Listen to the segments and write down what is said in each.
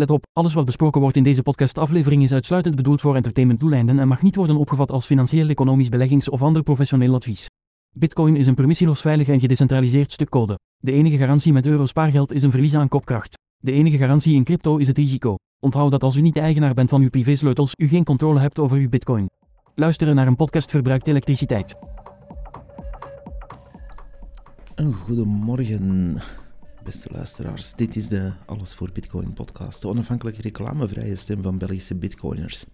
Let op, alles wat besproken wordt in deze podcastaflevering is uitsluitend bedoeld voor entertainmentdoeleinden en mag niet worden opgevat als financieel, economisch, beleggings- of ander professioneel advies. Bitcoin is een permissieloos veilig en gedecentraliseerd stuk code. De enige garantie met euro spaargeld is een verlies aan kopkracht. De enige garantie in crypto is het risico. Onthoud dat als u niet de eigenaar bent van uw privésleutels, u geen controle hebt over uw bitcoin. Luisteren naar een podcast verbruikt elektriciteit. Een goedemorgen, beste luisteraars. Dit is de Alles voor Bitcoin podcast, de onafhankelijke reclamevrije stem van Belgische bitcoiners.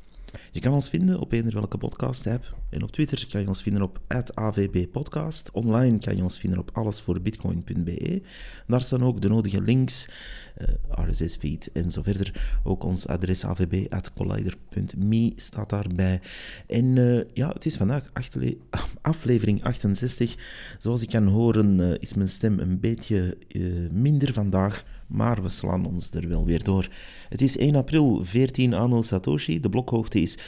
Je kan ons vinden op eender welke podcast app. En op Twitter kan je ons vinden op @avbpodcast. Online kan je ons vinden op allesvoorbitcoin.be. Daar staan ook de nodige links, uh, RSS-feed en zo verder. Ook ons adres avb.collider.me staat daarbij. En uh, ja, het is vandaag aflevering 68. Zoals ik kan horen uh, is mijn stem een beetje minder vandaag maar we slaan ons er wel weer door. Het is 1 april, 14 anno Satoshi. De blokhoogte is 783.450.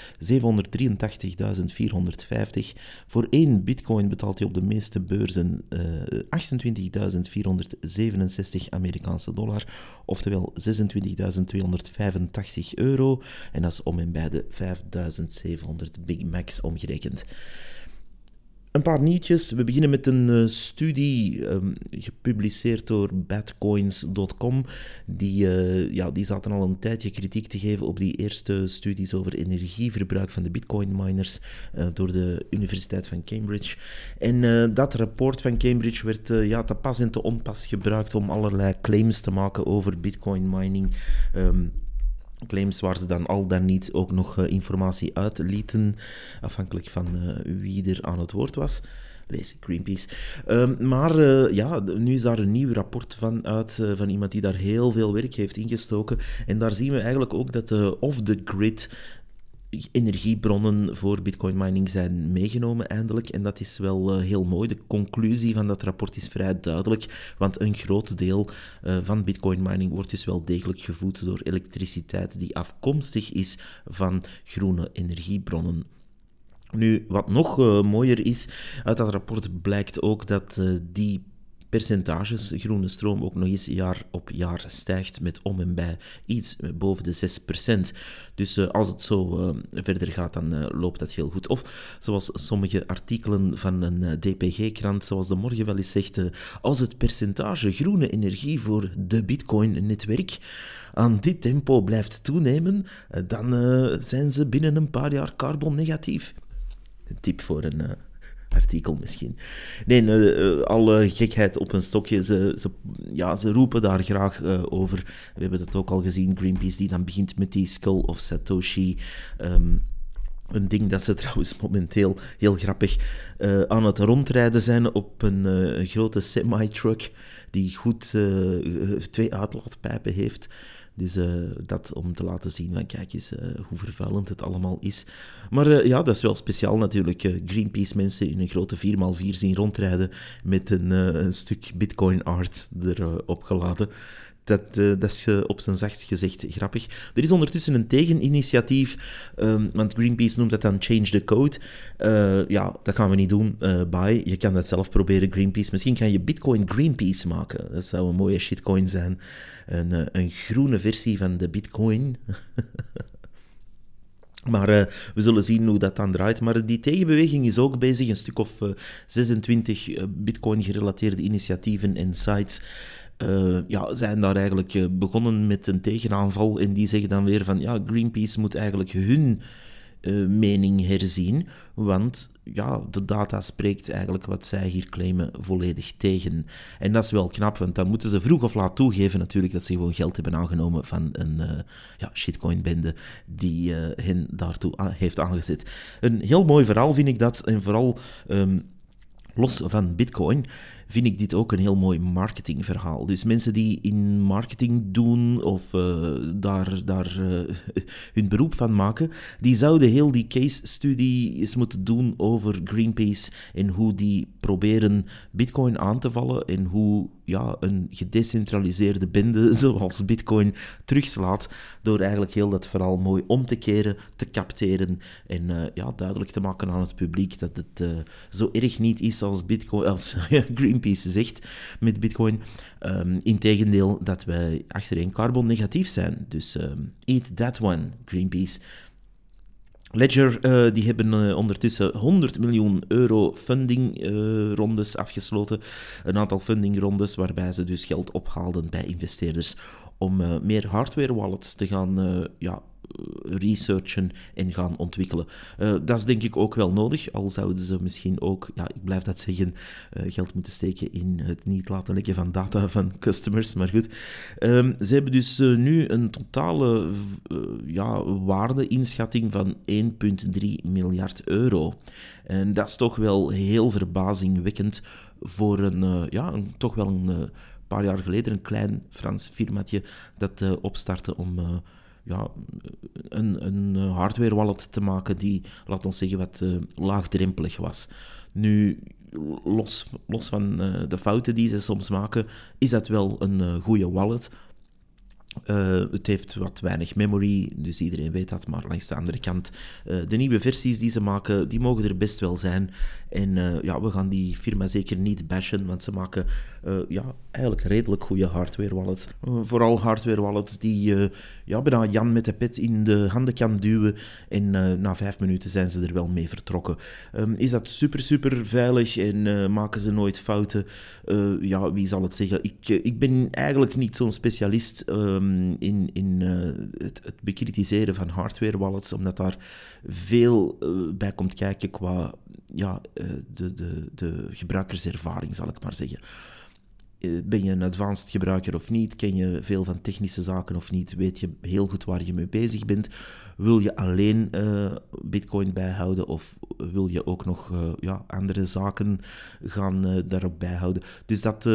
Voor 1 bitcoin betaalt je op de meeste beurzen uh, eh, 28.467 Amerikaanse dollar, oftewel 26.285 euro. En dat is om en bij de 5.700 Big Macs omgerekend. Een paar nieuwtjes. We beginnen met een uh, studie um, gepubliceerd door badcoins.com. Die, uh, ja, die zaten al een tijdje kritiek te geven op die eerste studies over energieverbruik van de bitcoin miners uh, door de Universiteit van Cambridge. En dat rapport van Cambridge werd ja, te pas en te onpas gebruikt om allerlei claims te maken over bitcoin mining. Um, claims waar ze dan al dan niet ook nog uh, informatie uitlieten, afhankelijk van uh, wie er aan het woord was. Lees Greenpeace. Um, maar uh, ja, nu is daar een nieuw rapport van uit, van iemand die daar heel veel werk heeft ingestoken. En daar zien we eigenlijk ook dat de off-the-grid energiebronnen voor bitcoin mining zijn meegenomen eindelijk. En dat is wel uh, heel mooi. De conclusie van dat rapport is vrij duidelijk, want een groot deel uh, van bitcoin mining wordt dus wel degelijk gevoed door elektriciteit die afkomstig is van groene energiebronnen. Nu, wat nog uh, mooier is, uit dat rapport blijkt ook dat die percentages groene stroom ook nog eens jaar op jaar stijgt met om en bij iets boven de 6%. Dus uh, als het zo uh, verder gaat, dan uh, loopt dat heel goed. Of zoals sommige artikelen van een DPG-krant, zoals de morgen wel eens zegt, als het percentage groene energie voor de Bitcoin-netwerk aan dit tempo blijft toenemen, dan zijn ze binnen een paar jaar carbon-negatief. Tip voor een artikel misschien. Nee, uh, alle gekheid op een stokje. Ze, ze, ja, ze roepen daar graag uh, over. We hebben het ook al gezien, Greenpeace, die dan begint met die Skull of Satoshi. Um, een ding dat ze trouwens momenteel heel grappig aan het rondrijden zijn op een grote semi-truck die goed twee uitlaatpijpen heeft. Dus uh, dat om te laten zien van kijk eens uh, hoe vervuilend het allemaal is. Maar uh, ja, dat is wel speciaal natuurlijk. Greenpeace mensen in een grote 4x4 zien rondrijden met een, een stuk bitcoin art erop geladen. Dat, dat, is op zijn zachtst gezegd grappig. Er is ondertussen een tegeninitiatief, um, want Greenpeace noemt dat dan Change the Code. Uh, ja, dat gaan we niet doen. Bye. Je kan dat zelf proberen, Greenpeace. Misschien kan je Bitcoin Greenpeace maken. Dat zou een mooie shitcoin zijn een, eh, een groene versie van de Bitcoin. Maar we zullen zien hoe dat dan draait. Maar die tegenbeweging is ook bezig. Een stuk of uh, 26 uh, Bitcoin-gerelateerde initiatieven en sites ja, zijn daar eigenlijk begonnen met een tegenaanval. En die zeggen dan weer van ja, Greenpeace moet eigenlijk hun uh, mening herzien, want ja, de data spreekt eigenlijk wat zij hier claimen volledig tegen. En dat is wel knap, want dan moeten ze vroeg of laat toegeven natuurlijk dat ze gewoon geld hebben aangenomen van een uh, ja, shitcoin-bende die hen daartoe heeft aangezet. Een heel mooi verhaal vind ik dat, en vooral um, los van bitcoin vind ik dit ook een heel mooi marketingverhaal. Dus mensen die in marketing doen of uh, daar, daar uh, hun beroep van maken, die zouden heel die case study eens moeten doen over Greenpeace en hoe die proberen Bitcoin aan te vallen en hoe ja, een gedecentraliseerde bende zoals Bitcoin terugslaat. Door eigenlijk heel dat verhaal mooi om te keren, te capteren en uh, ja, duidelijk te maken aan het publiek dat het uh, zo erg niet is als, Bitcoin, als Greenpeace zegt met Bitcoin. Um, Integendeel dat wij achterin carbon negatief zijn. Dus um, eat that one, Greenpeace. Ledger uh, die hebben uh, ondertussen 100 miljoen euro fundingrondes uh, afgesloten. Een aantal fundingrondes waarbij ze dus geld ophaalden bij investeerders om meer hardware wallets te gaan ja, researchen en gaan ontwikkelen. Uh, dat is denk ik ook wel nodig, al zouden ze misschien ook, ja, ik blijf dat zeggen, uh, geld moeten steken in het niet laten lekken van data van customers, maar goed. Um, ze hebben dus uh, nu een totale ja, waardeinschatting van 1,3 miljard euro. En dat is toch wel heel verbazingwekkend voor een, ja, een, toch wel een paar jaar geleden een klein Frans firmaatje dat opstartte om ja, een, een hardware wallet te maken die, laat ons zeggen, wat uh, laagdrempelig was. Nu, los, los van uh, de fouten die ze soms maken, is dat wel een uh, goede wallet. Het heeft wat weinig memory, dus iedereen weet dat. Maar langs de andere kant, de nieuwe versies die ze maken, die mogen er best wel zijn. En uh, ja, we gaan die firma zeker niet bashen, want ze maken ja, eigenlijk redelijk goede hardware wallets. vooral hardware wallets die ja, bijna Jan met de pet in de handen kan duwen. En na vijf minuten zijn ze er wel mee vertrokken. Um, is dat super, super veilig en maken ze nooit fouten? ja, wie zal het zeggen? Ik, ik ben eigenlijk niet zo'n specialist. Um, in, in het, het bekritiseren van hardware wallets, omdat daar veel bij komt kijken qua ja, de, de, de gebruikerservaring, zal ik maar zeggen. Ben je een advanced gebruiker of niet? Ken je veel van technische zaken of niet? Weet je heel goed waar je mee bezig bent? Wil je alleen Bitcoin bijhouden of wil je ook nog ja, andere zaken gaan daarop bijhouden? Dus dat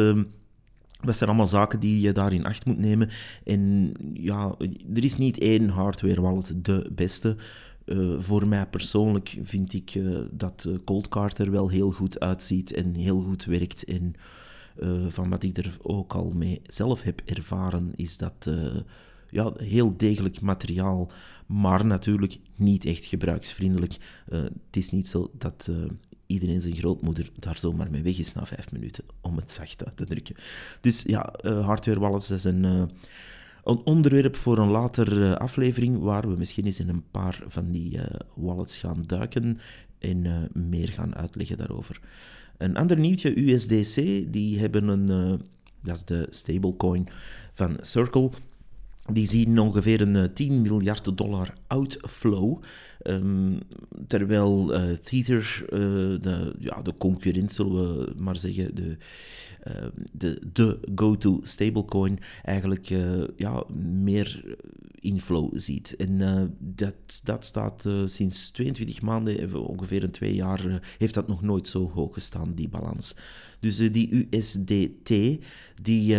dat zijn allemaal zaken die je daarin acht moet nemen. En ja, er is niet één hardware wallet de beste. Uh, voor mij persoonlijk vind ik uh, dat Cold Card er wel heel goed uitziet en heel goed werkt. En van wat ik er ook al mee zelf heb ervaren, is dat ja, heel degelijk materiaal, maar natuurlijk niet echt gebruiksvriendelijk. het is niet zo dat iedereen zijn grootmoeder daar zomaar mee weg is na vijf minuten, om het zacht uit te drukken. Dus ja, hardware wallets is een, een onderwerp voor een later uh, aflevering, waar we misschien eens in een paar van die wallets gaan duiken en meer gaan uitleggen daarover. Een ander nieuwtje, USDC, die hebben een, dat is de stablecoin van Circle, die zien ongeveer een 10 miljard dollar outflow Um, terwijl uh, Tether, uh, de, ja, de concurrent zullen we maar zeggen, de, uh, de, de go-to stablecoin, eigenlijk ja, meer inflow ziet. En dat, dat staat sinds 22 maanden, ongeveer een twee jaar, heeft dat nog nooit zo hoog gestaan, die balans. Dus die USDT, die,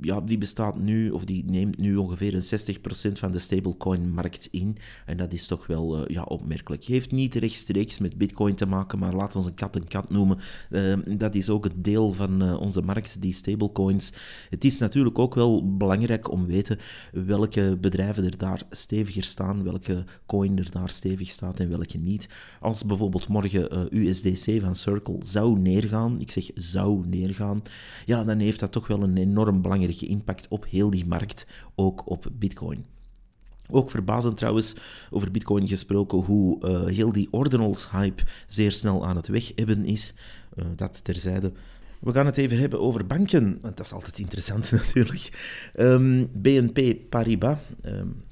ja, die bestaat nu, of die neemt nu ongeveer een 60% van de stablecoin-markt in. En dat is toch wel ja, opmerkelijk. Heeft niet rechtstreeks met Bitcoin te maken, maar laat ons een kat een kat noemen. Uh, dat is ook het deel van onze markt, die stablecoins. Het is natuurlijk ook wel belangrijk om te weten welke bedrijven er daar steviger staan, welke coin er daar stevig staat en welke niet. Als bijvoorbeeld morgen eh, USDC van Circle zou neergaan, ik zeg zou neergaan, ja, dan heeft dat toch wel een enorm belangrijke impact op heel die markt, ook op Bitcoin. Ook verbazend trouwens, over Bitcoin gesproken, hoe uh, heel die ordinals-hype zeer snel aan het weg hebben is. Uh, dat terzijde. We gaan het even hebben over banken, want dat is altijd interessant natuurlijk. Ehm, BNP Paribas, um,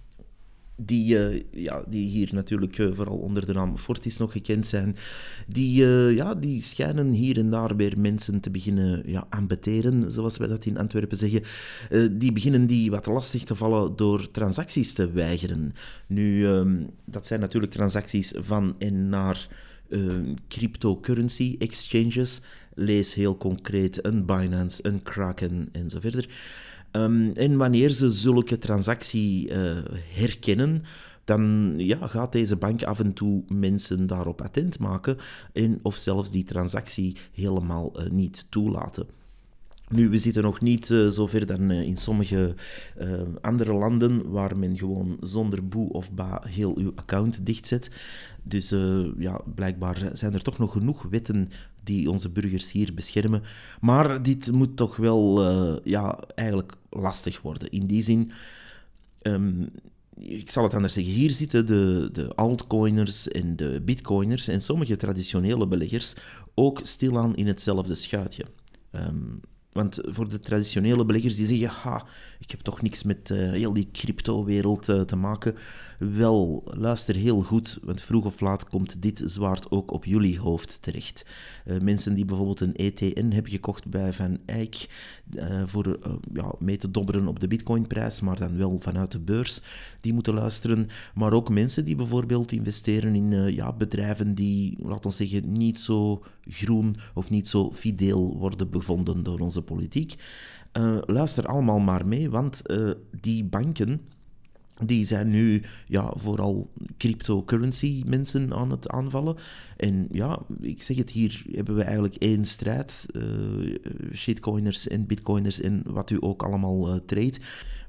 die, uh, ja, die hier natuurlijk uh, vooral onder de naam Fortis nog gekend zijn, die, uh, ja, die schijnen hier en daar weer mensen te beginnen ja, aanbeteren, zoals wij dat in Antwerpen zeggen. die beginnen die wat lastig te vallen door transacties te weigeren. Nu, um, dat zijn natuurlijk transacties van en naar cryptocurrency exchanges. Lees heel concreet een Binance, een Kraken en verder. Um, en wanneer ze zulke transactie uh, herkennen, dan ja, gaat deze bank af en toe mensen daarop attent maken en of zelfs die transactie helemaal uh, niet toelaten. Nu, we zitten nog niet uh, zover dan in sommige andere landen waar men gewoon zonder boe of ba heel uw account dichtzet. Dus ja, blijkbaar zijn er toch nog genoeg wetten die onze burgers hier beschermen. Maar dit moet toch wel ja, eigenlijk lastig worden. In die zin, um, ik zal het anders zeggen, hier zitten de, de altcoiners en de bitcoiners en sommige traditionele beleggers ook stilaan in hetzelfde schuitje. Um, want voor de traditionele beleggers die zeggen, ha, ik heb toch niks met uh, heel die crypto-wereld te maken. Wel, luister heel goed, want vroeg of laat komt dit zwaard ook op jullie hoofd terecht. Uh, mensen die bijvoorbeeld een ETN hebben gekocht bij Van Eyck voor ja, mee te dobberen op de bitcoinprijs, maar dan wel vanuit de beurs, die moeten luisteren. Maar ook mensen die bijvoorbeeld investeren in ja, bedrijven die, laten we zeggen, niet zo groen of niet zo fideel worden bevonden door onze politiek. Uh, luister allemaal maar mee, want uh, die banken die zijn nu ja, vooral cryptocurrency mensen aan het aanvallen. En ja, ik zeg het, hier hebben we eigenlijk één strijd. Uh, shitcoiners en bitcoiners en wat u ook allemaal uh, treedt.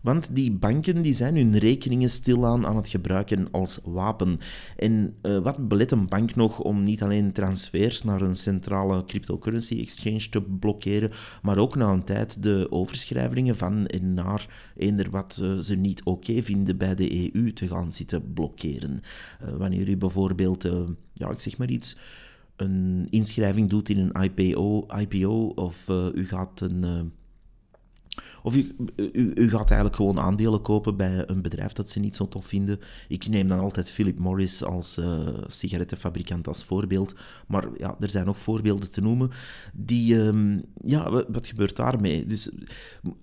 Want die banken die zijn hun rekeningen stilaan aan het gebruiken als wapen. En uh, wat belet een bank nog om niet alleen transfers naar een centrale cryptocurrency exchange te blokkeren, maar ook na een tijd de overschrijvingen van en naar eender wat uh, ze niet oké vinden bij de EU te gaan zitten blokkeren. Uh, wanneer u bijvoorbeeld, ja, ik zeg maar iets een inschrijving doet in een IPO, IPO of u gaat een of u, u, gaat eigenlijk gewoon aandelen kopen bij een bedrijf dat ze niet zo tof vinden. Ik neem dan altijd Philip Morris als uh, sigarettenfabrikant als voorbeeld. Maar ja, er zijn nog voorbeelden te noemen. Die, um, ja, wat gebeurt daarmee? Dus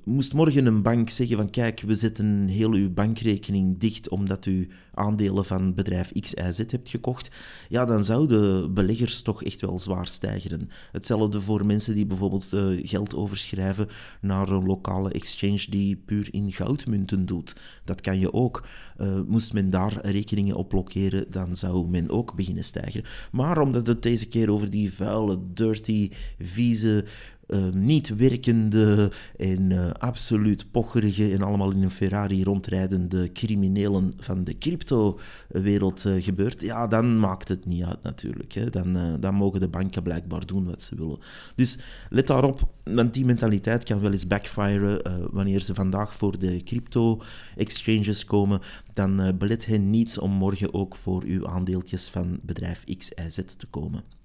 moest morgen een bank zeggen van kijk, we zetten heel uw bankrekening dicht omdat u aandelen van bedrijf X, hebt gekocht, ja, dan zouden beleggers toch echt wel zwaar stijgeren. Hetzelfde voor mensen die bijvoorbeeld uh, geld overschrijven naar een lokale exchange die puur in goudmunten doet. Dat kan je ook. Uh, moest men daar rekeningen op blokkeren, dan zou men ook beginnen stijgen. Maar omdat het deze keer over die vuile, dirty, vieze uh, niet werkende en uh, absoluut pocherige en allemaal in een Ferrari rondrijdende criminelen van de crypto-wereld uh, gebeurt, ja, dan maakt het niet uit natuurlijk. Hè. Dan, dan mogen de banken blijkbaar doen wat ze willen. Dus let daarop, want die mentaliteit kan wel eens backfiren wanneer ze vandaag voor de crypto-exchanges komen. Dan belet hen niets om morgen ook voor uw aandeeltjes van bedrijf X, Y, Z te komen.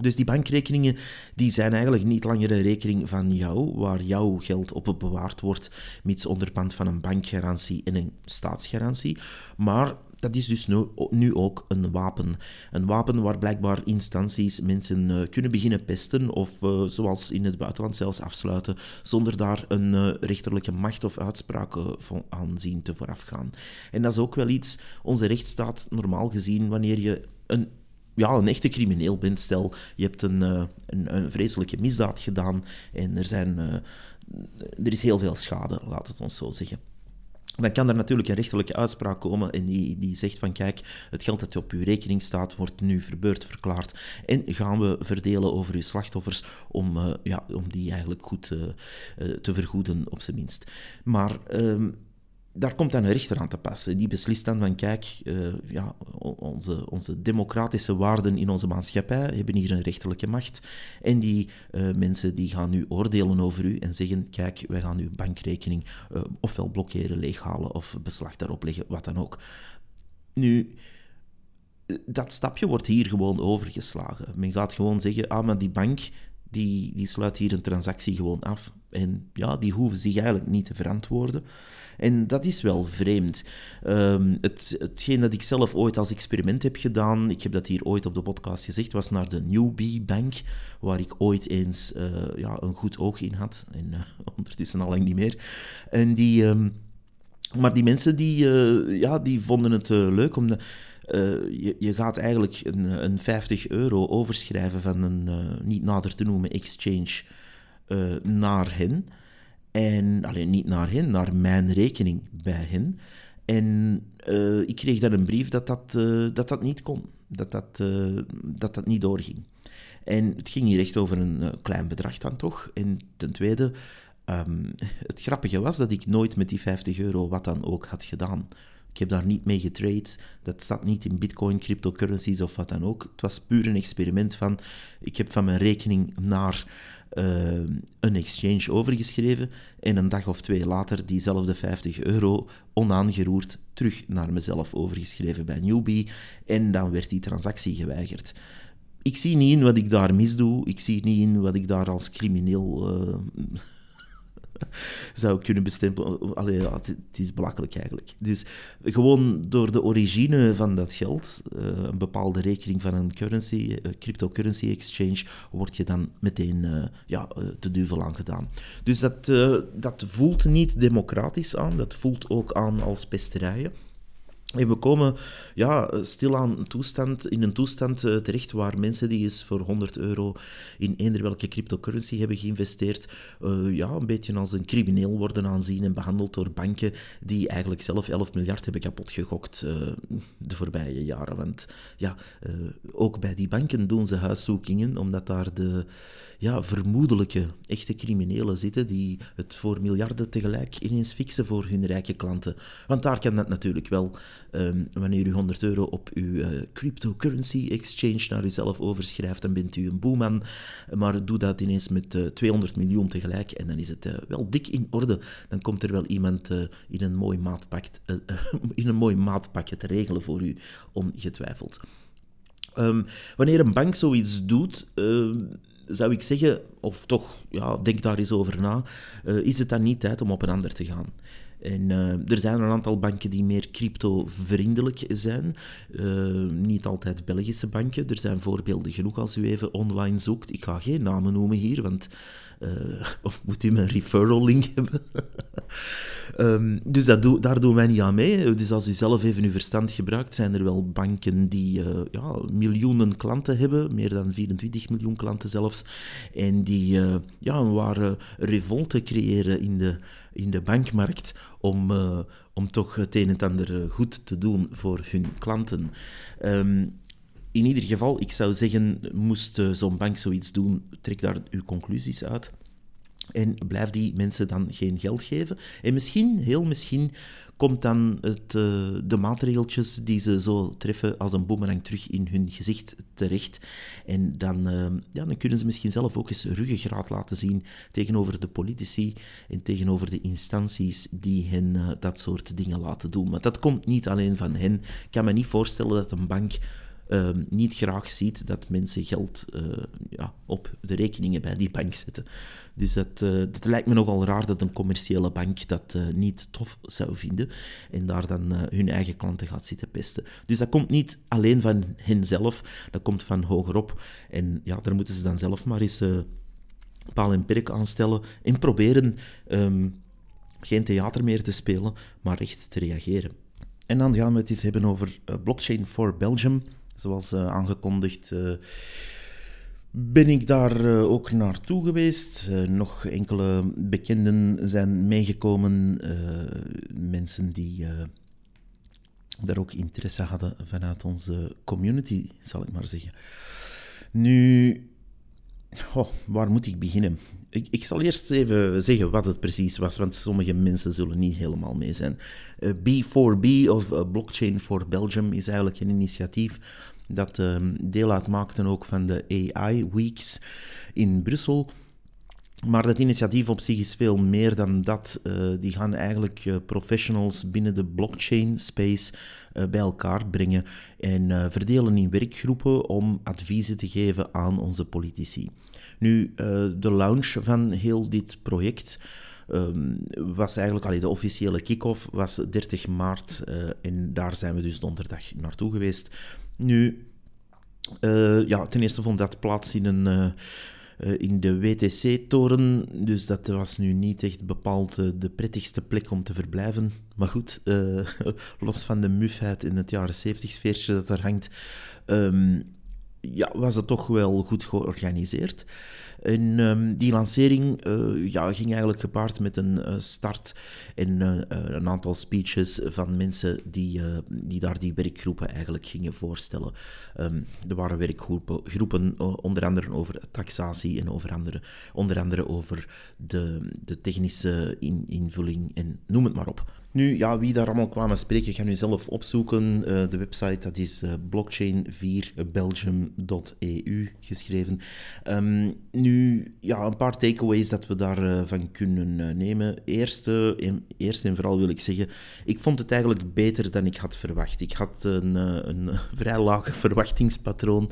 Dus die bankrekeningen die zijn eigenlijk niet langer een rekening van jou, waar jouw geld op bewaard wordt, mits onderpand van een bankgarantie en een staatsgarantie. Maar dat is dus nu, ook een wapen. Een wapen waar blijkbaar instanties mensen uh, kunnen beginnen pesten of uh, zoals in het buitenland zelfs afsluiten, zonder daar een uh, rechterlijke macht of uitspraak aan zien te voorafgaan. En dat is ook wel iets, onze rechtsstaat normaal gezien, wanneer je een ja, een echte crimineel bent. Stel, je hebt een, uh, een, een, vreselijke misdaad gedaan en er, zijn, uh, er is heel veel schade, laat het ons zo zeggen. Dan kan er natuurlijk een rechterlijke uitspraak komen en die, die zegt van kijk, het geld dat op uw rekening staat wordt nu verbeurd verklaard en gaan we verdelen over uw slachtoffers om, uh, ja, om die eigenlijk goed te vergoeden op zijn minst. Maar ehm, daar komt dan een rechter aan te passen. Die beslist dan van, kijk, uh, ja, onze, onze democratische waarden in onze maatschappij hebben hier een rechterlijke macht. En die uh, mensen die gaan nu oordelen over u en zeggen, kijk, wij gaan uw bankrekening uh, ofwel blokkeren, leeghalen of beslag daarop leggen, wat dan ook. Nu, dat stapje wordt hier gewoon overgeslagen. Men gaat gewoon zeggen, ah, maar die bank die, die sluit hier een transactie gewoon af. En ja, die hoeven zich eigenlijk niet te verantwoorden. En dat is wel vreemd. Um, het, hetgeen dat ik zelf ooit als experiment heb gedaan, ik heb dat hier ooit op de podcast gezegd, was naar de Newbie Bank, waar ik ooit eens uh, ja, een goed oog in had. En uh, ondertussen al lang niet meer. En die... Um, maar die mensen die, uh, ja, die vonden het leuk om... De, uh, je, je, gaat eigenlijk een, een 50 euro overschrijven van een uh, niet nader te noemen exchange uh, naar hen. En alleen niet naar hen, naar mijn rekening bij hen. En ik kreeg dan een brief dat dat, dat, dat niet kon, dat dat, dat dat niet doorging. En het ging hier echt over een klein bedrag dan toch. En ten tweede, ehm, het grappige was dat ik nooit met die 50 euro wat dan ook had gedaan. Ik heb daar niet mee getrade. Dat staat niet in bitcoin, cryptocurrencies of wat dan ook. Het was puur een experiment van... Ik heb van mijn rekening naar uh, een exchange overgeschreven en een dag of twee later diezelfde 50 euro onaangeroerd terug naar mezelf overgeschreven bij Newbie en dan werd die transactie geweigerd. Ik zie niet in wat ik daar misdoe, ik zie niet in wat ik daar als crimineel... Uh, zou kunnen bestempelen. Allee, ja, het, is belachelijk eigenlijk. Dus gewoon door de origine van dat geld, uh, een bepaalde rekening van een currency, uh, cryptocurrency exchange, word je dan meteen uh, ja, te duvel aangedaan. Dus dat, dat voelt niet democratisch aan, dat voelt ook aan als pesterijen. En we komen ja, stilaan toestand, in een toestand uh, terecht waar mensen die eens voor 100 euro in eender welke cryptocurrency hebben geïnvesteerd, uh, ja, een beetje als een crimineel worden aanzien en behandeld door banken die eigenlijk zelf 11 miljard hebben kapot gegokt uh, de voorbije jaren. Want ja, ook bij die banken doen ze huiszoekingen, omdat daar de ja, vermoedelijke echte criminelen zitten die het voor miljarden tegelijk ineens fixen voor hun rijke klanten. Want daar kan dat natuurlijk wel. Um, wanneer u 100 euro op uw uh, cryptocurrency exchange naar uzelf overschrijft, dan bent u een boeman. Maar doe dat ineens met uh, eh, 200 miljoen tegelijk en dan is het uh, wel dik in orde. Dan komt er wel iemand in, een mooi maatpak, in een mooi maatpakje te regelen voor u, ongetwijfeld. Um, wanneer een bank zoiets doet, uh, zou ik zeggen, of toch, ja, denk daar eens over na, uh, is het dan niet tijd om op een ander te gaan? En uh, er zijn een aantal banken die meer crypto-vriendelijk zijn. Uh, niet altijd Belgische banken. Er zijn voorbeelden genoeg als u even online zoekt. Ik ga geen namen noemen hier, want uh, of moet u mijn referral link hebben? um, dus dat daar doen wij niet aan mee. Dus als u zelf even uw verstand gebruikt, zijn er wel banken die ja, miljoenen klanten hebben, meer dan 24 miljoen klanten zelfs, en die ja, een ware revolte creëren in de, in de bankmarkt om, om toch het een en ander goed te doen voor hun klanten. Um, in ieder geval, ik zou zeggen, moest uh, zo'n bank zoiets doen, trek daar uw conclusies uit. En blijf die mensen dan geen geld geven. En misschien, heel misschien, komt dan het, uh, de maatregeltjes die ze zo treffen als een boemerang terug in hun gezicht terecht. En dan, uh, ja, dan kunnen ze misschien zelf ook eens ruggengraat laten zien tegenover de politici en tegenover de instanties die hen uh, dat soort dingen laten doen. Maar dat komt niet alleen van hen. Ik kan me niet voorstellen dat een bank Ehm, niet graag ziet dat mensen geld uh, ja, op de rekeningen bij die bank zetten. Dus dat, uh, dat lijkt me nogal raar dat een commerciële bank dat uh, niet tof zou vinden en daar dan hun eigen klanten gaat zitten pesten. Dus dat komt niet alleen van henzelf, dat komt van hogerop. En ja, daar moeten ze dan zelf maar eens paal en perk aanstellen en proberen um, geen theater meer te spelen, maar echt te reageren. En dan gaan we het eens hebben over Blockchain for Belgium. Zoals uh, aangekondigd uh, ben ik daar uh, ook naartoe geweest. nog enkele bekenden zijn meegekomen. mensen die daar ook interesse hadden vanuit onze community, zal ik maar zeggen. Nu, oh, waar moet ik beginnen? Ik, ik, zal eerst even zeggen wat het precies was, want sommige mensen zullen niet helemaal mee zijn. Uh, B4B, of uh, Blockchain for Belgium, is eigenlijk een initiatief dat um, deel uitmaakte ook van de AI Weeks in Brussel. Maar dat initiatief op zich is veel meer dan dat. Uh, die gaan eigenlijk uh, professionals binnen de blockchain space uh, bij elkaar brengen en verdelen in werkgroepen om adviezen te geven aan onze politici. Nu, de launch van heel dit project um, was eigenlijk, allee, de officiële kick-off was 30 maart en daar zijn we dus donderdag naartoe geweest. Nu, ja, ten eerste vond dat plaats in, een, in de WTC-toren, dus dat was nu niet echt bepaald de prettigste plek om te verblijven. Maar goed, los van de mufheid in het jaren 70 sfeertje dat er hangt, um, ja, was het toch wel goed georganiseerd. En ehm, die lancering uh, ja, ging eigenlijk gepaard met een uh, start en uh, een aantal speeches van mensen die, die daar die werkgroepen eigenlijk gingen voorstellen. Um, er waren werkgroepen groepen, onder andere over taxatie en over andere, onder andere over de, de technische in, invulling en noem het maar op. Nu, ja, wie daar allemaal kwamen spreken, ga nu zelf opzoeken. Uh, de website dat is uh, blockchain4belgium.eu geschreven. Um, nu, ja, een paar takeaways dat we daarvan uh, van kunnen nemen. Eerst, en, eerst en vooral wil ik zeggen, ik vond het eigenlijk beter dan ik had verwacht. Ik had een, een vrij lage verwachtingspatroon.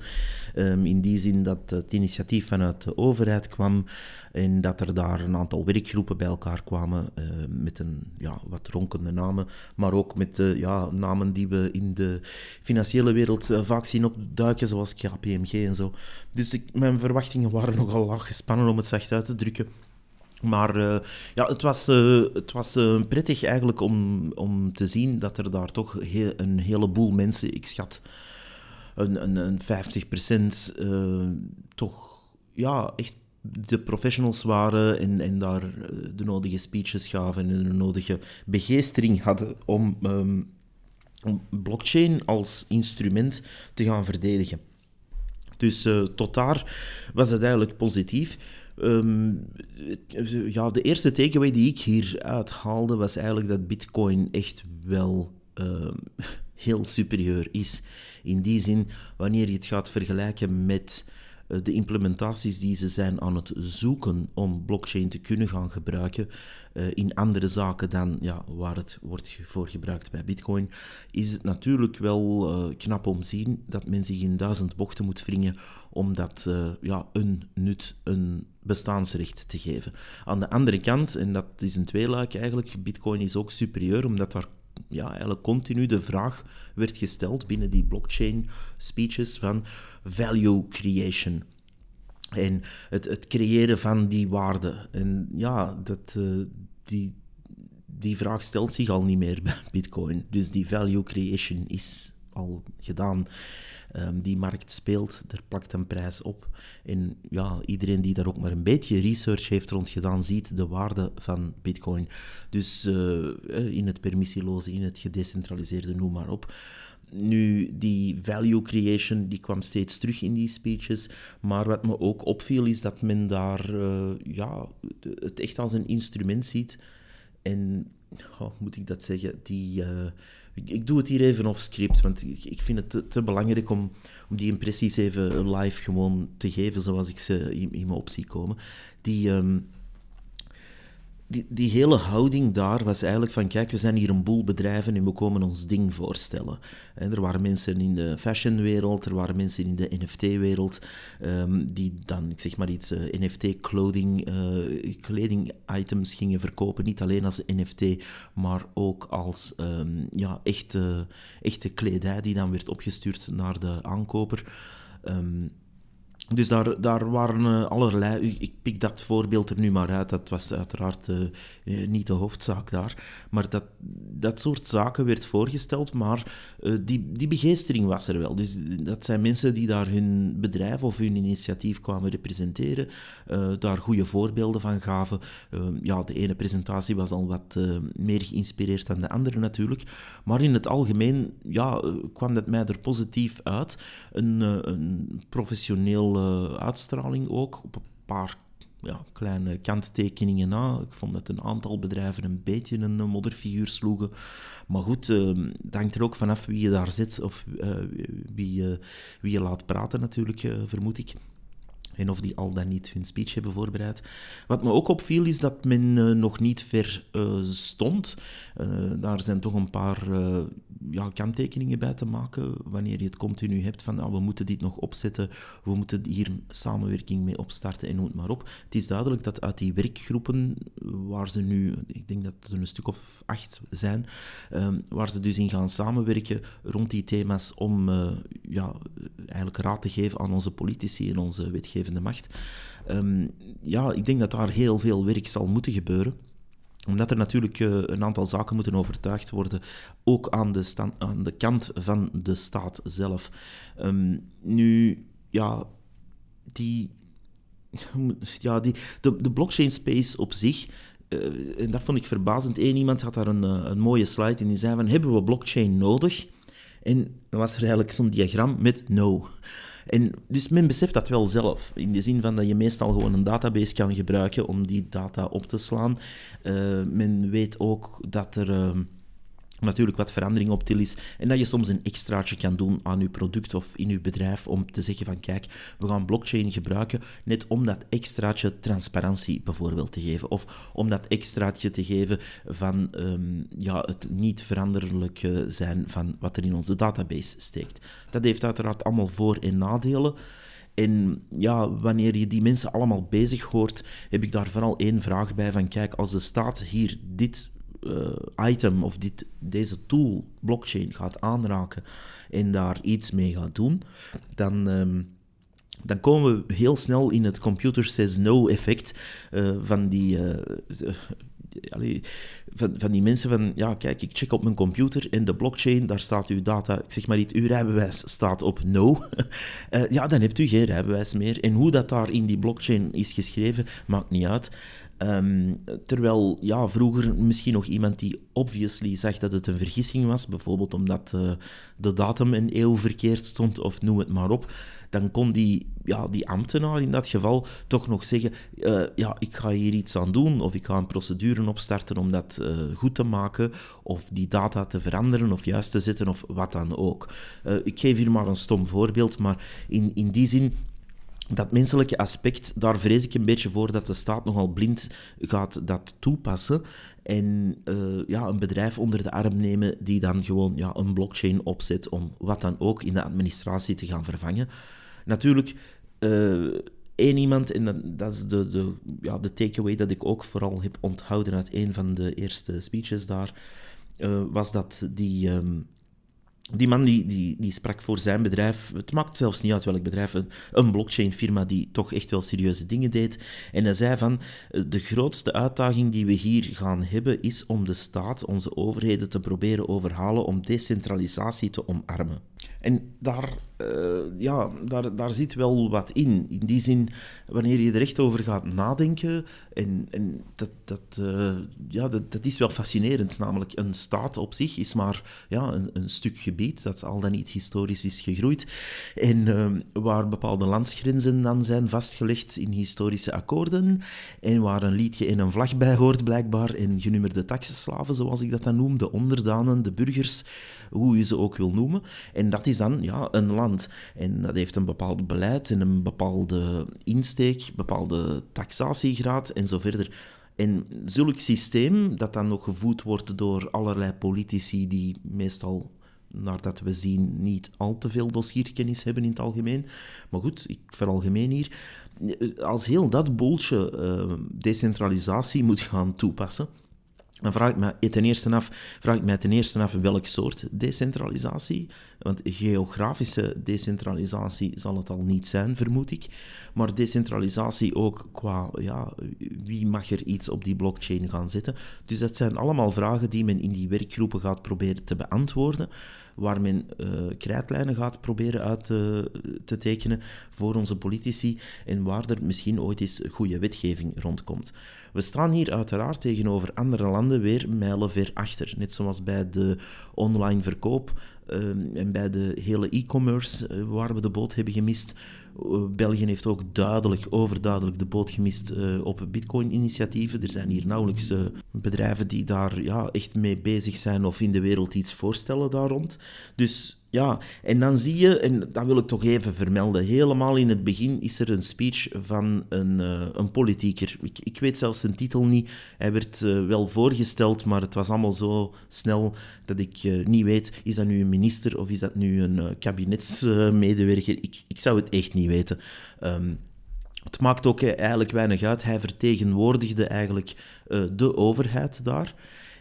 Um, in die zin dat het initiatief vanuit de overheid kwam en dat er daar een aantal werkgroepen bij elkaar kwamen met een ja, wat ronk namen, maar ook met de ja, namen die we in de financiële wereld uh, vaak zien opduiken, zoals KPMG en zo. Dus ik, mijn verwachtingen waren nogal laag gespannen, om het zacht uit te drukken. Maar uh, ja, het was, het was prettig eigenlijk om, om te zien dat er daar toch heel, een heleboel mensen, ik schat een, een, een 50% toch ja, echt de professionals waren en, en daar eh, de nodige speeches gaven en de nodige begeestering hadden om, um, om blockchain als instrument te gaan verdedigen. Dus uh, tot daar was het eigenlijk positief. Um, ja, de eerste takeaway die ik hieruit haalde was eigenlijk dat Bitcoin echt wel uh, heel superieur is. In die zin, wanneer je het gaat vergelijken met eh, de implementaties die ze zijn aan het zoeken om blockchain te kunnen gaan gebruiken uh, in andere zaken dan ja, waar het wordt voor gebruikt bij Bitcoin, is het natuurlijk wel uh, knap om te zien dat men zich in duizend bochten moet wringen om dat ja, een nut, een bestaansrecht te geven. Aan de andere kant, en dat is een tweeluik eigenlijk, Bitcoin is ook superieur omdat daar ja, eigenlijk continu de vraag werd gesteld binnen die blockchain speeches van value creation. En het, het creëren van die waarde. En ja, dat, uh, die, die vraag stelt zich al niet meer bij Bitcoin. Dus die value creation is al gedaan. Um, die markt speelt, er plakt een prijs op. En ja, iedereen die daar ook maar een beetje research heeft rond gedaan, ziet de waarde van Bitcoin. Dus uh, in het permissieloze, in het gedecentraliseerde, noem maar op. Nu, die value creation die kwam steeds terug in die speeches. Maar wat me ook opviel is dat men daar uh, ja, het echt als een instrument ziet. En hoe moet ik dat zeggen? Die, ik, doe het hier even off script, want ik, ik vind het te, te, belangrijk om, om die impressies even live gewoon te geven zoals ik ze in, in me op zie komen. Die. Um, die, die hele houding daar was eigenlijk van, kijk, we zijn hier een boel bedrijven en we komen ons ding voorstellen. En er waren mensen in de fashionwereld, er waren mensen in de NFT-wereld, um, die dan, ik zeg maar iets, uh, NFT-clothing, uh, kleding-items gingen verkopen. Niet alleen als NFT, maar ook als um, ja, echte, echte kledij die dan werd opgestuurd naar de aankoper. Um, dus daar, daar waren uh, allerlei. Ik pik dat voorbeeld er nu maar uit. Dat was uiteraard uh, niet de hoofdzaak daar. Maar dat, dat soort zaken werd voorgesteld. Maar die, die begeestering was er wel. Dus dat zijn mensen die daar hun bedrijf of hun initiatief kwamen representeren. daar goede voorbeelden van gaven. ja, de ene presentatie was al wat meer geïnspireerd dan de andere natuurlijk. Maar in het algemeen ja, kwam dat mij er positief uit. Een, een professioneel uitstraling ook. Op een paar ja, kleine kanttekeningen na. Ik vond dat een aantal bedrijven een beetje een modderfiguur sloegen. Maar goed, uh, het hangt er ook vanaf wie je daar zit of uh, wie, uh, wie je laat praten natuurlijk, vermoed ik. En of die al dan niet hun speech hebben voorbereid. Wat me ook opviel is dat men uh, nog niet ver uh, stond. Uh, daar zijn toch een paar ja, kanttekeningen bij te maken. Wanneer je het continu hebt van nou, we moeten dit nog opzetten, we moeten hier samenwerking mee opstarten en noem maar op. Het is duidelijk dat uit die werkgroepen, waar ze nu, ik denk dat er een stuk of acht zijn, waar ze dus in gaan samenwerken rond die thema's om ja, eigenlijk raad te geven aan onze politici en onze wetgevers macht. Um, ja, ik denk dat daar heel veel werk zal moeten gebeuren omdat er natuurlijk uh, een aantal zaken moeten overtuigd worden, ook aan de, stand, aan de kant van de staat zelf. Um, nu, ja, die, ja, die, de, de blockchain space op zich, en dat vond ik verbazend. Eén iemand had daar een, een mooie slide in die zei van, hebben we blockchain nodig? En was er eigenlijk zo'n diagram met no. En dus men beseft dat wel zelf, in de zin van dat je meestal gewoon een database kan gebruiken om die data op te slaan. Uh, men weet ook dat er... Uh, natuurlijk wat verandering op til is. En dat je soms een extraatje kan doen aan je product of in je bedrijf om te zeggen van kijk, we gaan blockchain gebruiken net om dat extraatje transparantie bijvoorbeeld te geven. Of om dat extraatje te geven van um, ja, het niet veranderlijk zijn van wat er in onze database steekt. Dat heeft uiteraard allemaal voor- en nadelen. En ja, wanneer je die mensen allemaal bezig hoort, heb ik daar vooral één vraag bij van kijk, als de staat hier dit uh, item of dit, deze tool, blockchain, gaat aanraken en daar iets mee gaat doen, dan, um, dan komen we heel snel in het computer says no effect uh, van die. Allee, van, van die mensen van, ja, kijk, ik check op mijn computer in de blockchain, daar staat uw data, zeg maar niet, uw rijbewijs staat op no. ja, dan hebt u geen rijbewijs meer. En hoe dat daar in die blockchain is geschreven, maakt niet uit. Um, terwijl ja, vroeger misschien nog iemand die obviously zag dat het een vergissing was, bijvoorbeeld omdat uh, de datum een eeuw verkeerd stond, of noem het maar op, dan kon die, ja, die ambtenaar in dat geval toch nog zeggen: uh, Ja, ik ga hier iets aan doen, of ik ga een procedure opstarten om dat uh, goed te maken, of die data te veranderen of juist te zetten, of wat dan ook. ik geef hier maar een stom voorbeeld, maar in, in die zin dat menselijke aspect, daar vrees ik een beetje voor dat de staat nogal blind gaat dat toepassen. En uh, ja, een bedrijf onder de arm nemen die dan gewoon ja, een blockchain opzet om wat dan ook in de administratie te gaan vervangen. Natuurlijk, uh, één iemand, en dat, is de, de, ja, de takeaway dat ik ook vooral heb onthouden uit een van de eerste speeches daar, uh, was dat die. Um, die man die, die, die sprak voor zijn bedrijf, het maakt zelfs niet uit welk bedrijf, een, een blockchain-firma die toch echt wel serieuze dingen deed. En hij zei van, de grootste uitdaging die we hier gaan hebben is om de staat, onze overheden te proberen overhalen om decentralisatie te omarmen. En daar, uh, ja, daar, daar zit wel wat in. In die zin, wanneer je er echt over gaat nadenken, en, en dat, dat, uh, ja, dat, dat, is wel fascinerend. Namelijk, een staat op zich is maar ja, een, een stuk gebied dat al dan niet historisch is gegroeid. En uh, waar bepaalde landsgrenzen dan zijn vastgelegd in historische akkoorden. En waar een liedje en een vlag bij hoort, blijkbaar. En genummerde taxenslaven, zoals ik dat dan noem, de onderdanen, de burgers hoe je ze ook wil noemen. En dat is dan ja, een land. En dat heeft een bepaald beleid en een bepaalde insteek, bepaalde taxatiegraad en zo verder. En zulk systeem, dat dan nog gevoed wordt door allerlei politici die meestal naar dat we zien, niet al te veel dossierkennis hebben in het algemeen. Maar goed, ik veralgemeen hier. Als heel dat boeltje uh, decentralisatie moet gaan toepassen, dan vraag ik, me ten eerste af, vraag ik mij ten eerste af welk soort decentralisatie. Want geografische decentralisatie zal het al niet zijn, vermoed ik. Maar decentralisatie ook qua ja, wie mag er iets op die blockchain gaan zetten. Dus dat zijn allemaal vragen die men in die werkgroepen gaat proberen te beantwoorden. Waar men uh, krijtlijnen gaat proberen uit te, te tekenen voor onze politici. En waar er misschien ooit eens goede wetgeving rondkomt. We staan hier uiteraard tegenover andere landen weer mijlenver achter. Net zoals bij de online verkoop uh, en bij de hele e-commerce, uh, waar we de boot hebben gemist. Uh, België heeft ook duidelijk, overduidelijk de boot gemist op Bitcoin-initiatieven. Er zijn hier nauwelijks bedrijven die daar ja, echt mee bezig zijn of in de wereld iets voorstellen daar rond. Dus ja, en dan zie je, en dat wil ik toch even vermelden, helemaal in het begin is er een speech van een, uh, een politieker. Ik, weet zelfs zijn titel niet. Hij werd uh, wel voorgesteld, maar het was allemaal zo snel dat ik uh, niet weet, is dat nu een minister of is dat nu een kabinetsmedewerker? ik, ik zou het echt niet weten. Um, het maakt ook eigenlijk weinig uit. Hij vertegenwoordigde eigenlijk de overheid daar.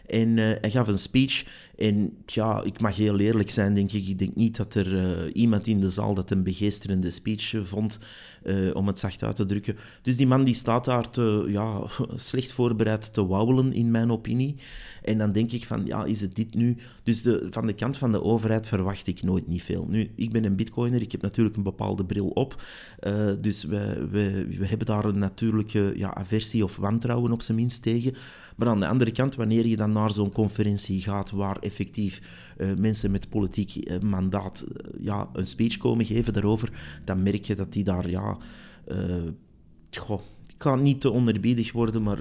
En hij gaf een speech En ja, ik mag heel eerlijk zijn, denk ik. Ik denk niet dat er uh, iemand in de zaal dat een begeesterende speech vond, uh, om het zacht uit te drukken. Dus die man die staat daar te, ja, slecht voorbereid te wauwelen, in mijn opinie. En dan denk ik van, ja, is het dit nu? Dus de, van de kant van de overheid verwacht ik nooit niet veel. Nu, ik ben een bitcoiner, ik heb natuurlijk een bepaalde bril op. Dus we, we, we hebben daar een natuurlijke ja, aversie of wantrouwen op zijn minst tegen. Maar aan de andere kant, wanneer je dan naar zo'n conferentie gaat waar effectief uh, mensen met politiek uh, mandaat uh, ja, een speech komen geven daarover, dan merk je dat die daar, ja, goh, ga niet te onderbiedig worden, maar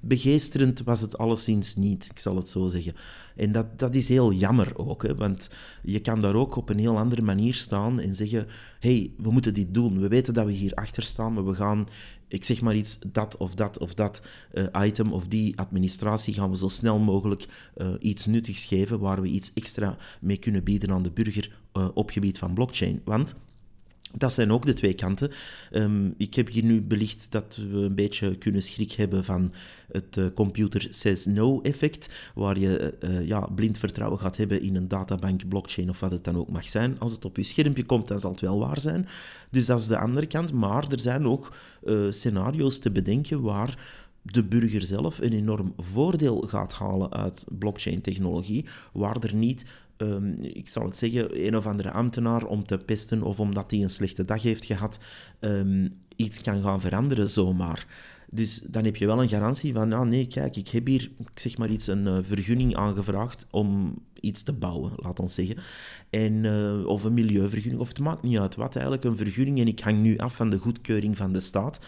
begeesterend was het alleszins niet, ik zal het zo zeggen. En dat, dat is heel jammer ook, hè, want je kan daar ook op een heel andere manier staan en zeggen, hey, we moeten dit doen. We weten dat we hier achter staan, maar we gaan ik zeg maar iets, dat of dat of dat uh, item of die administratie gaan we zo snel mogelijk uh, iets nuttigs geven waar we iets extra mee kunnen bieden aan de burger op gebied van blockchain. Want dat zijn ook de twee kanten. Um, ik heb hier nu belicht dat we een beetje kunnen schrik hebben van het uh, computer says no effect, waar je uh, ja, blind vertrouwen gaat hebben in een databank, blockchain of wat het dan ook mag zijn. Als het op je schermpje komt, dan zal het wel waar zijn. Dus dat is de andere kant. Maar er zijn ook scenario's te bedenken waar de burger zelf een enorm voordeel gaat halen uit blockchain-technologie, waar er niet um, ik zal het zeggen, een of andere ambtenaar om te pesten of omdat hij een slechte dag heeft gehad, um, iets kan gaan veranderen zomaar. Dus dan heb je wel een garantie van, ah nee, kijk, ik heb hier, zeg maar iets, een uh, vergunning aangevraagd om iets te bouwen, laat ons zeggen. En, uh, of een milieuvergunning, of het maakt niet uit wat, eigenlijk een vergunning. En ik hang nu af van de goedkeuring van de staat.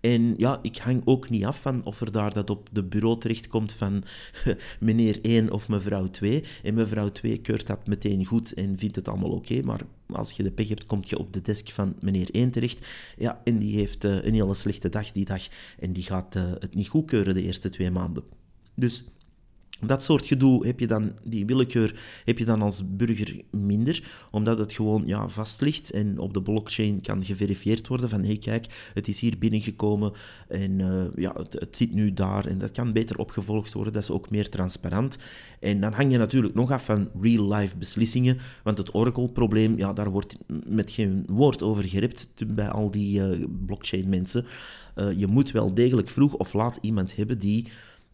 En ja, ik hang ook niet af van of er daar dat op de bureau terechtkomt van meneer 1 of mevrouw 2. En mevrouw 2 keurt dat meteen goed en vindt het allemaal oké. maar als je de pech hebt, kom je op de desk van meneer 1 terecht. Ja, en die heeft uh, een hele slechte dag die dag. En die gaat uh, het niet goedkeuren de eerste twee maanden. Dus dat soort gedoe heb je dan, die willekeur heb je dan als burger minder, omdat het gewoon ja, vast ligt en op de blockchain kan geverifieerd worden van hé hey, kijk, het is hier binnengekomen en uh, ja, het, het, zit nu daar en dat kan beter opgevolgd worden, dat is ook meer transparant. En dan hang je natuurlijk nog af van real-life beslissingen, want het Oracle-probleem, ja, daar wordt met geen woord over gerept bij al die uh, blockchain-mensen. Uh, je moet wel degelijk vroeg of laat iemand hebben die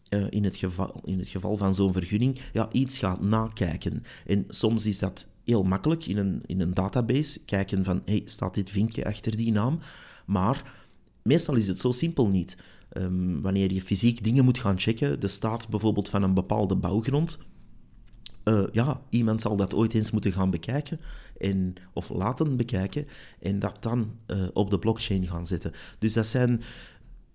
uh, in, het geval, in het geval van zo'n vergunning ja, iets gaat nakijken. En soms is dat heel makkelijk in een, in een database, kijken van, hey, staat dit vinkje achter die naam? Maar meestal is het zo simpel niet. Um, wanneer je fysiek dingen moet gaan checken, de staat bijvoorbeeld van een bepaalde bouwgrond, uh, ja, iemand zal dat ooit eens moeten gaan bekijken en, of laten bekijken en dat dan uh, op de blockchain gaan zetten. Dus dat zijn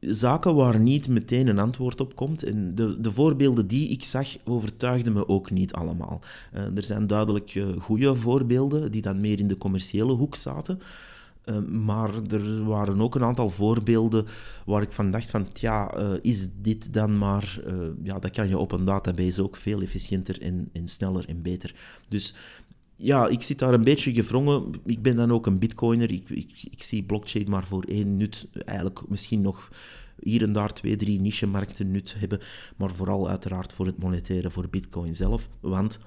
zaken waar niet meteen een antwoord op komt. En de, de voorbeelden die ik zag, overtuigden me ook niet allemaal. Uh, er zijn duidelijk uh, goede voorbeelden die dan meer in de commerciële hoek zaten. Uh, maar er waren ook een aantal voorbeelden waar ik van dacht van, ja, is dit dan maar... ja, dat kan je op een database ook veel efficiënter en, en sneller en beter. Dus ja, ik zit daar een beetje gevrongen. Ik ben dan ook een bitcoiner. Ik, ik, ik zie blockchain maar voor één nut. Eigenlijk misschien nog hier en daar twee, drie niche-markten nut hebben. Maar vooral uiteraard voor het monetaire, voor bitcoin zelf. Want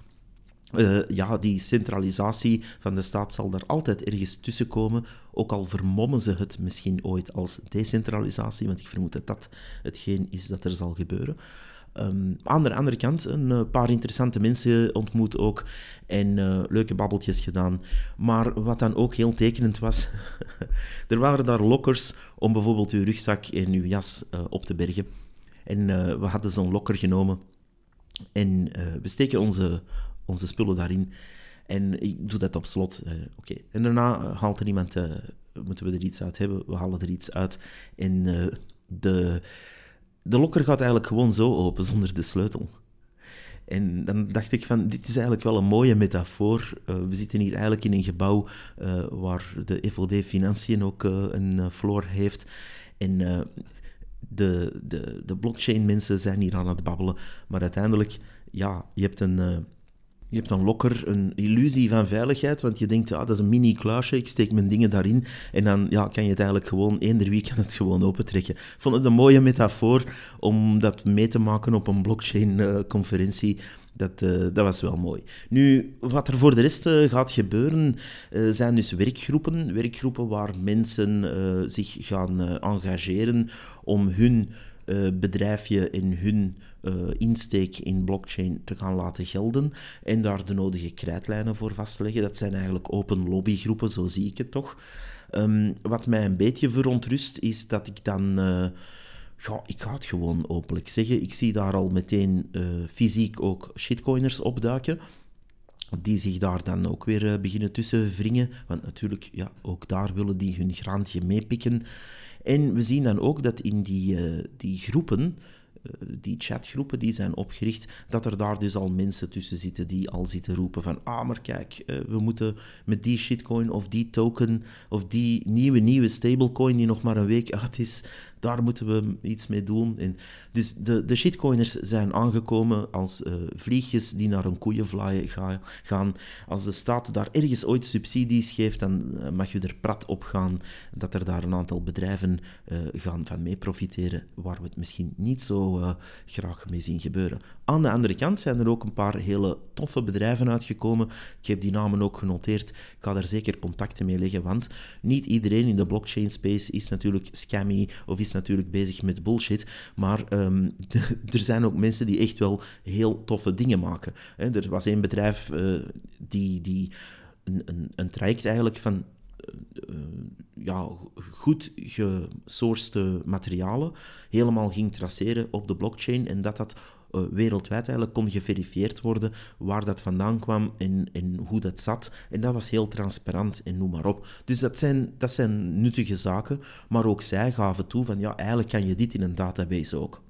uh, ja, die centralisatie van de staat zal daar altijd ergens tussen komen. Ook al vermommen ze het misschien ooit als decentralisatie, want ik vermoed dat dat hetgeen is dat er zal gebeuren. Um, aan de andere kant, een uh, paar interessante mensen ontmoet ook en uh, leuke babbeltjes gedaan. Maar wat dan ook heel tekenend was, er waren daar lokkers om bijvoorbeeld uw rugzak en uw jas uh, op te bergen. En we hadden zo'n lokker genomen en we steken onze, onze spullen daarin. En ik doe dat op slot. Oké. En daarna haalt er iemand, moeten we er iets uit hebben, we halen er iets uit. En de de lokker gaat eigenlijk gewoon zo open, zonder de sleutel. En dan dacht ik van, dit is eigenlijk wel een mooie metafoor. Uh, we zitten hier eigenlijk in een gebouw uh, waar de FOD Financiën ook uh, een floor heeft. En de, de, de blockchain-mensen zijn hier aan het babbelen. Maar uiteindelijk, ja, je hebt een je hebt dan lokker een illusie van veiligheid, want je denkt, ah, dat is een mini-kluisje, ik steek mijn dingen daarin en dan ja, kan je het eigenlijk gewoon, eender wie kan het gewoon opentrekken. Ik vond het een mooie metafoor om dat mee te maken op een blockchain-conferentie. Dat, uh, dat was wel mooi. Nu, wat er voor de rest uh, gaat gebeuren, zijn dus werkgroepen. Werkgroepen waar mensen zich gaan engageren om hun bedrijfje en hun insteek in blockchain te gaan laten gelden en daar de nodige krijtlijnen voor vast te leggen. Dat zijn eigenlijk open lobbygroepen, zo zie ik het toch. Um, wat mij een beetje verontrust is dat ik dan ja, ik ga het gewoon openlijk zeggen. Ik zie daar al meteen uh, fysiek ook shitcoiners opduiken. Die zich daar dan ook weer uh, beginnen tussen wringen. Want natuurlijk, ja, ook daar willen die hun graantje meepikken. En we zien dan ook dat in die, uh, die groepen eh, die chatgroepen die zijn opgericht, dat er daar dus al mensen tussen zitten die al zitten roepen van ah, maar kijk, eh, we moeten met die shitcoin of die token of die nieuwe, nieuwe stablecoin die nog maar een week uit is, daar moeten we iets mee doen. En dus de, de shitcoiners zijn aangekomen als uh, vliegjes die naar een koeienvlaaien ga, gaan. Als de staat daar ergens ooit subsidies geeft, dan mag je er prat op gaan dat er daar een aantal bedrijven uh, gaan van mee profiteren, waar we het misschien niet zo graag mee zien gebeuren. Aan de andere kant zijn er ook een paar hele toffe bedrijven uitgekomen. Ik heb die namen ook genoteerd. Ik ga daar zeker contacten mee leggen, want niet iedereen in de blockchain space is natuurlijk scammy of is natuurlijk bezig met bullshit. Maar um, er zijn ook mensen die echt wel heel toffe dingen maken. Er was één bedrijf uh, die, die een, een, een traject eigenlijk van uh, ja, goed gesourced materialen helemaal ging traceren op de blockchain en dat dat uh, wereldwijd eigenlijk kon geverifieerd worden waar dat vandaan kwam en, en hoe dat zat. En dat was heel transparant en noem maar op. Dus dat zijn, dat zijn nuttige zaken, maar ook zij gaven toe van ja, eigenlijk kan je dit in een database ook.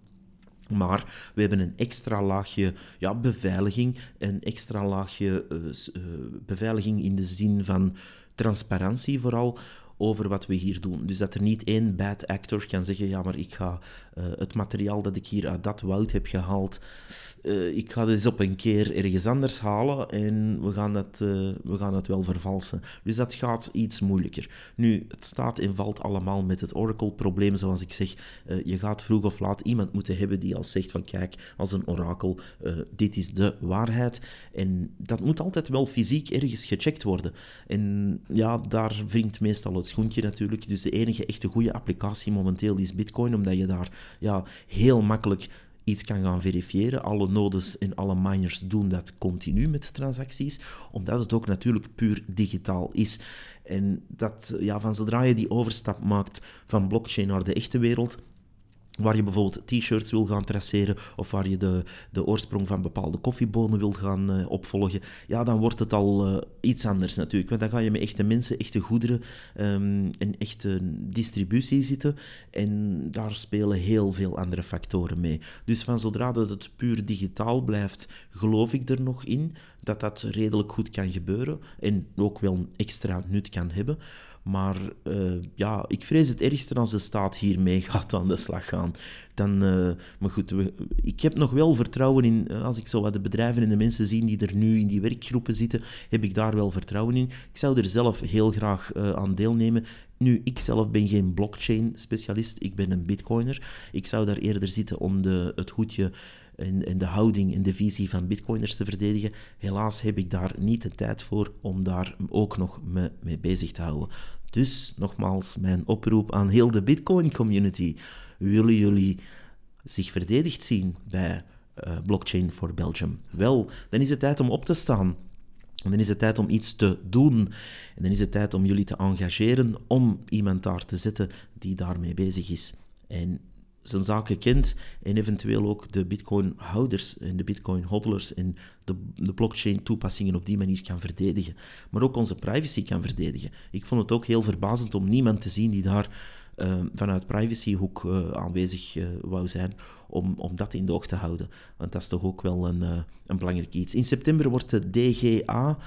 Maar we hebben een extra laagje ja, beveiliging, een extra laagje uh, uh, beveiliging in de zin van transparantie vooral over wat we hier doen. Dus dat er niet één bad actor kan zeggen, ja, maar ik ga uh, het materiaal dat ik hier uit dat woud heb gehaald, uh, ik ga het eens op een keer ergens anders halen en we gaan, dat, uh, we gaan dat wel vervalsen. Dus dat gaat iets moeilijker. Nu, het staat en valt allemaal met het Oracle-probleem, zoals ik zeg. je gaat vroeg of laat iemand moeten hebben die al zegt van, kijk, als een orakel, dit is de waarheid. En dat moet altijd wel fysiek ergens gecheckt worden. En ja, daar wringt meestal het schoentje natuurlijk. Dus de enige echte goede applicatie momenteel is Bitcoin, omdat je daar ja, heel makkelijk iets kan gaan verifiëren. Alle nodes en alle miners doen dat continu met transacties, omdat het ook natuurlijk puur digitaal is. En dat, ja, van zodra je die overstap maakt van blockchain naar de echte wereld, waar je bijvoorbeeld t-shirts wil gaan traceren of waar je de, de oorsprong van bepaalde koffiebonen wil gaan uh, opvolgen, ja, dan wordt het al uh, iets anders natuurlijk. Want dan ga je met echte mensen, echte goederen en echte distributie zitten en daar spelen heel veel andere factoren mee. Dus van zodra dat het puur digitaal blijft, geloof ik er nog in dat dat redelijk goed kan gebeuren en ook wel extra nut kan hebben. Maar uh, ja, ik vrees het ergste als de staat hiermee gaat aan de slag gaan. Dan, uh, maar goed, ik heb nog wel vertrouwen in, uh, als ik zo wat de bedrijven en de mensen zie die er nu in die werkgroepen zitten, heb ik daar wel vertrouwen in. Ik zou er zelf heel graag aan deelnemen. Nu, ik zelf ben geen blockchain-specialist, ik ben een bitcoiner. Ik zou daar eerder zitten om de, het hoedje en, de houding en de visie van bitcoiners te verdedigen. Helaas heb ik daar niet de tijd voor om daar ook nog me mee bezig te houden. Dus nogmaals, mijn oproep aan heel de Bitcoin-community. Willen jullie zich verdedigd zien bij uh, Blockchain for Belgium? Wel, dan is het tijd om op te staan. En dan is het tijd om iets te doen. En dan is het tijd om jullie te engageren om iemand daar te zetten die daarmee bezig is. En zijn zaken kent en eventueel ook de bitcoin-houders en de bitcoin-hodlers en de, de blockchain-toepassingen op die manier kan verdedigen. Maar ook onze privacy kan verdedigen. Ik vond het ook heel verbazend om niemand te zien die daar uh, vanuit privacyhoek uh, aanwezig uh, wou zijn om, om dat in de oog te houden. Want dat is toch ook wel een, een belangrijk iets. In september wordt de DGA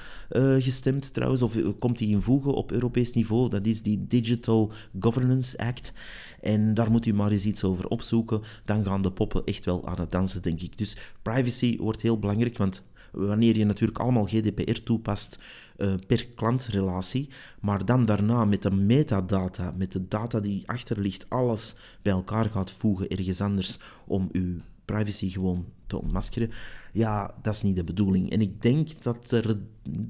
gestemd trouwens, of komt die in voegen op Europees niveau. Dat is die Digital Governance Act. En daar moet u maar eens iets over opzoeken. Dan gaan de poppen echt wel aan het dansen, denk ik. Dus privacy wordt heel belangrijk, want wanneer je natuurlijk allemaal GDPR toepast uh, per klantrelatie, maar dan daarna met de metadata, met de data die achter ligt, alles bij elkaar gaat voegen ergens anders om uw privacy gewoon te ontmaskeren. Ja, dat is niet de bedoeling. En ik denk dat er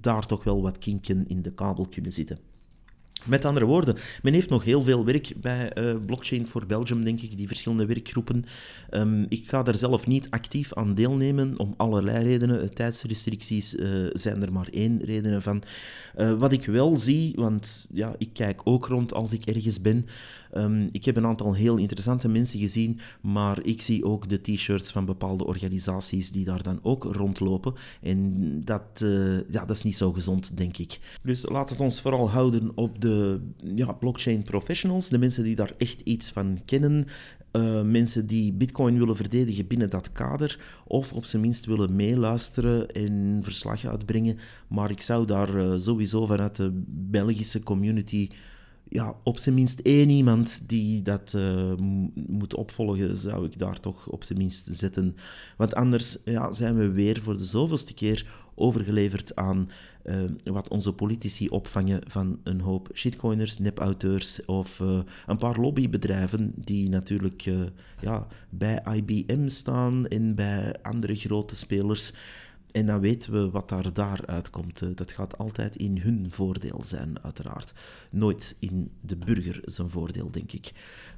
daar toch wel wat kinken in de kabel kunnen zitten. Met andere woorden, men heeft nog heel veel werk bij uh, Blockchain for Belgium, denk ik, die verschillende werkgroepen. Um, ik ga daar zelf niet actief aan deelnemen, om allerlei redenen. Tijdsrestricties uh, zijn er maar één reden van. Wat ik wel zie, want ja, ik kijk ook rond als ik ergens ben. Um, ik heb een aantal heel interessante mensen gezien, maar ik zie ook de t-shirts van bepaalde organisaties die daar dan ook rondlopen. En dat, ja, dat is niet zo gezond, denk ik. Dus laat het ons vooral houden op de ja, blockchain professionals, de mensen die daar echt iets van kennen, uh, mensen die Bitcoin willen verdedigen binnen dat kader, of op zijn minst willen meeluisteren en verslag uitbrengen. Maar ik zou daar uh, sowieso vanuit de Belgische community ja, op zijn minst één iemand die dat uh, moet opvolgen, zou ik daar toch op zijn minst zetten. Want anders ja, zijn we weer voor de zoveelste keer overgeleverd aan uh, wat onze politici opvangen van een hoop shitcoiners, nepauteurs of uh, een paar lobbybedrijven die natuurlijk uh, ja, bij IBM staan en bij andere grote spelers. En dan weten we wat daar daaruit komt. Dat gaat altijd in hun voordeel zijn, uiteraard. Nooit in de burger zijn voordeel, denk ik.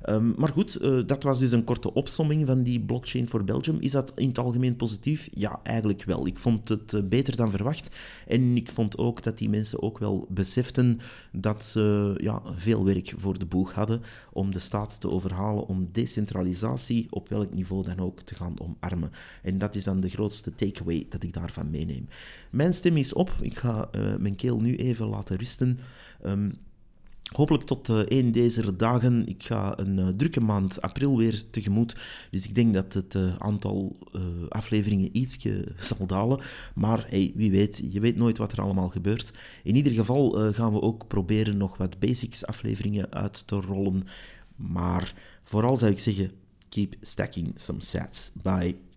Um, maar goed, uh, dat was dus een korte opsomming van die blockchain voor Belgium. Is dat in het algemeen positief? Ja, eigenlijk wel. Ik vond het uh, beter dan verwacht. En ik vond ook dat die mensen ook wel beseften dat ze ja, veel werk voor de boeg hadden om de staat te overhalen om decentralisatie op welk niveau dan ook te gaan omarmen. En dat is dan de grootste takeaway dat ik daarvan meeneem. Mijn stem is op. Ik ga uh, mijn keel nu even laten rusten. Um, Hopelijk tot uh, een deze dagen. Ik ga een uh, drukke maand april weer tegemoet. Dus ik denk dat het aantal afleveringen ietsje zal dalen. Maar hey, wie weet, je weet nooit wat er allemaal gebeurt. In ieder geval gaan we ook proberen nog wat basics afleveringen uit te rollen. Maar vooral zou ik zeggen, keep stacking some sets. Bye.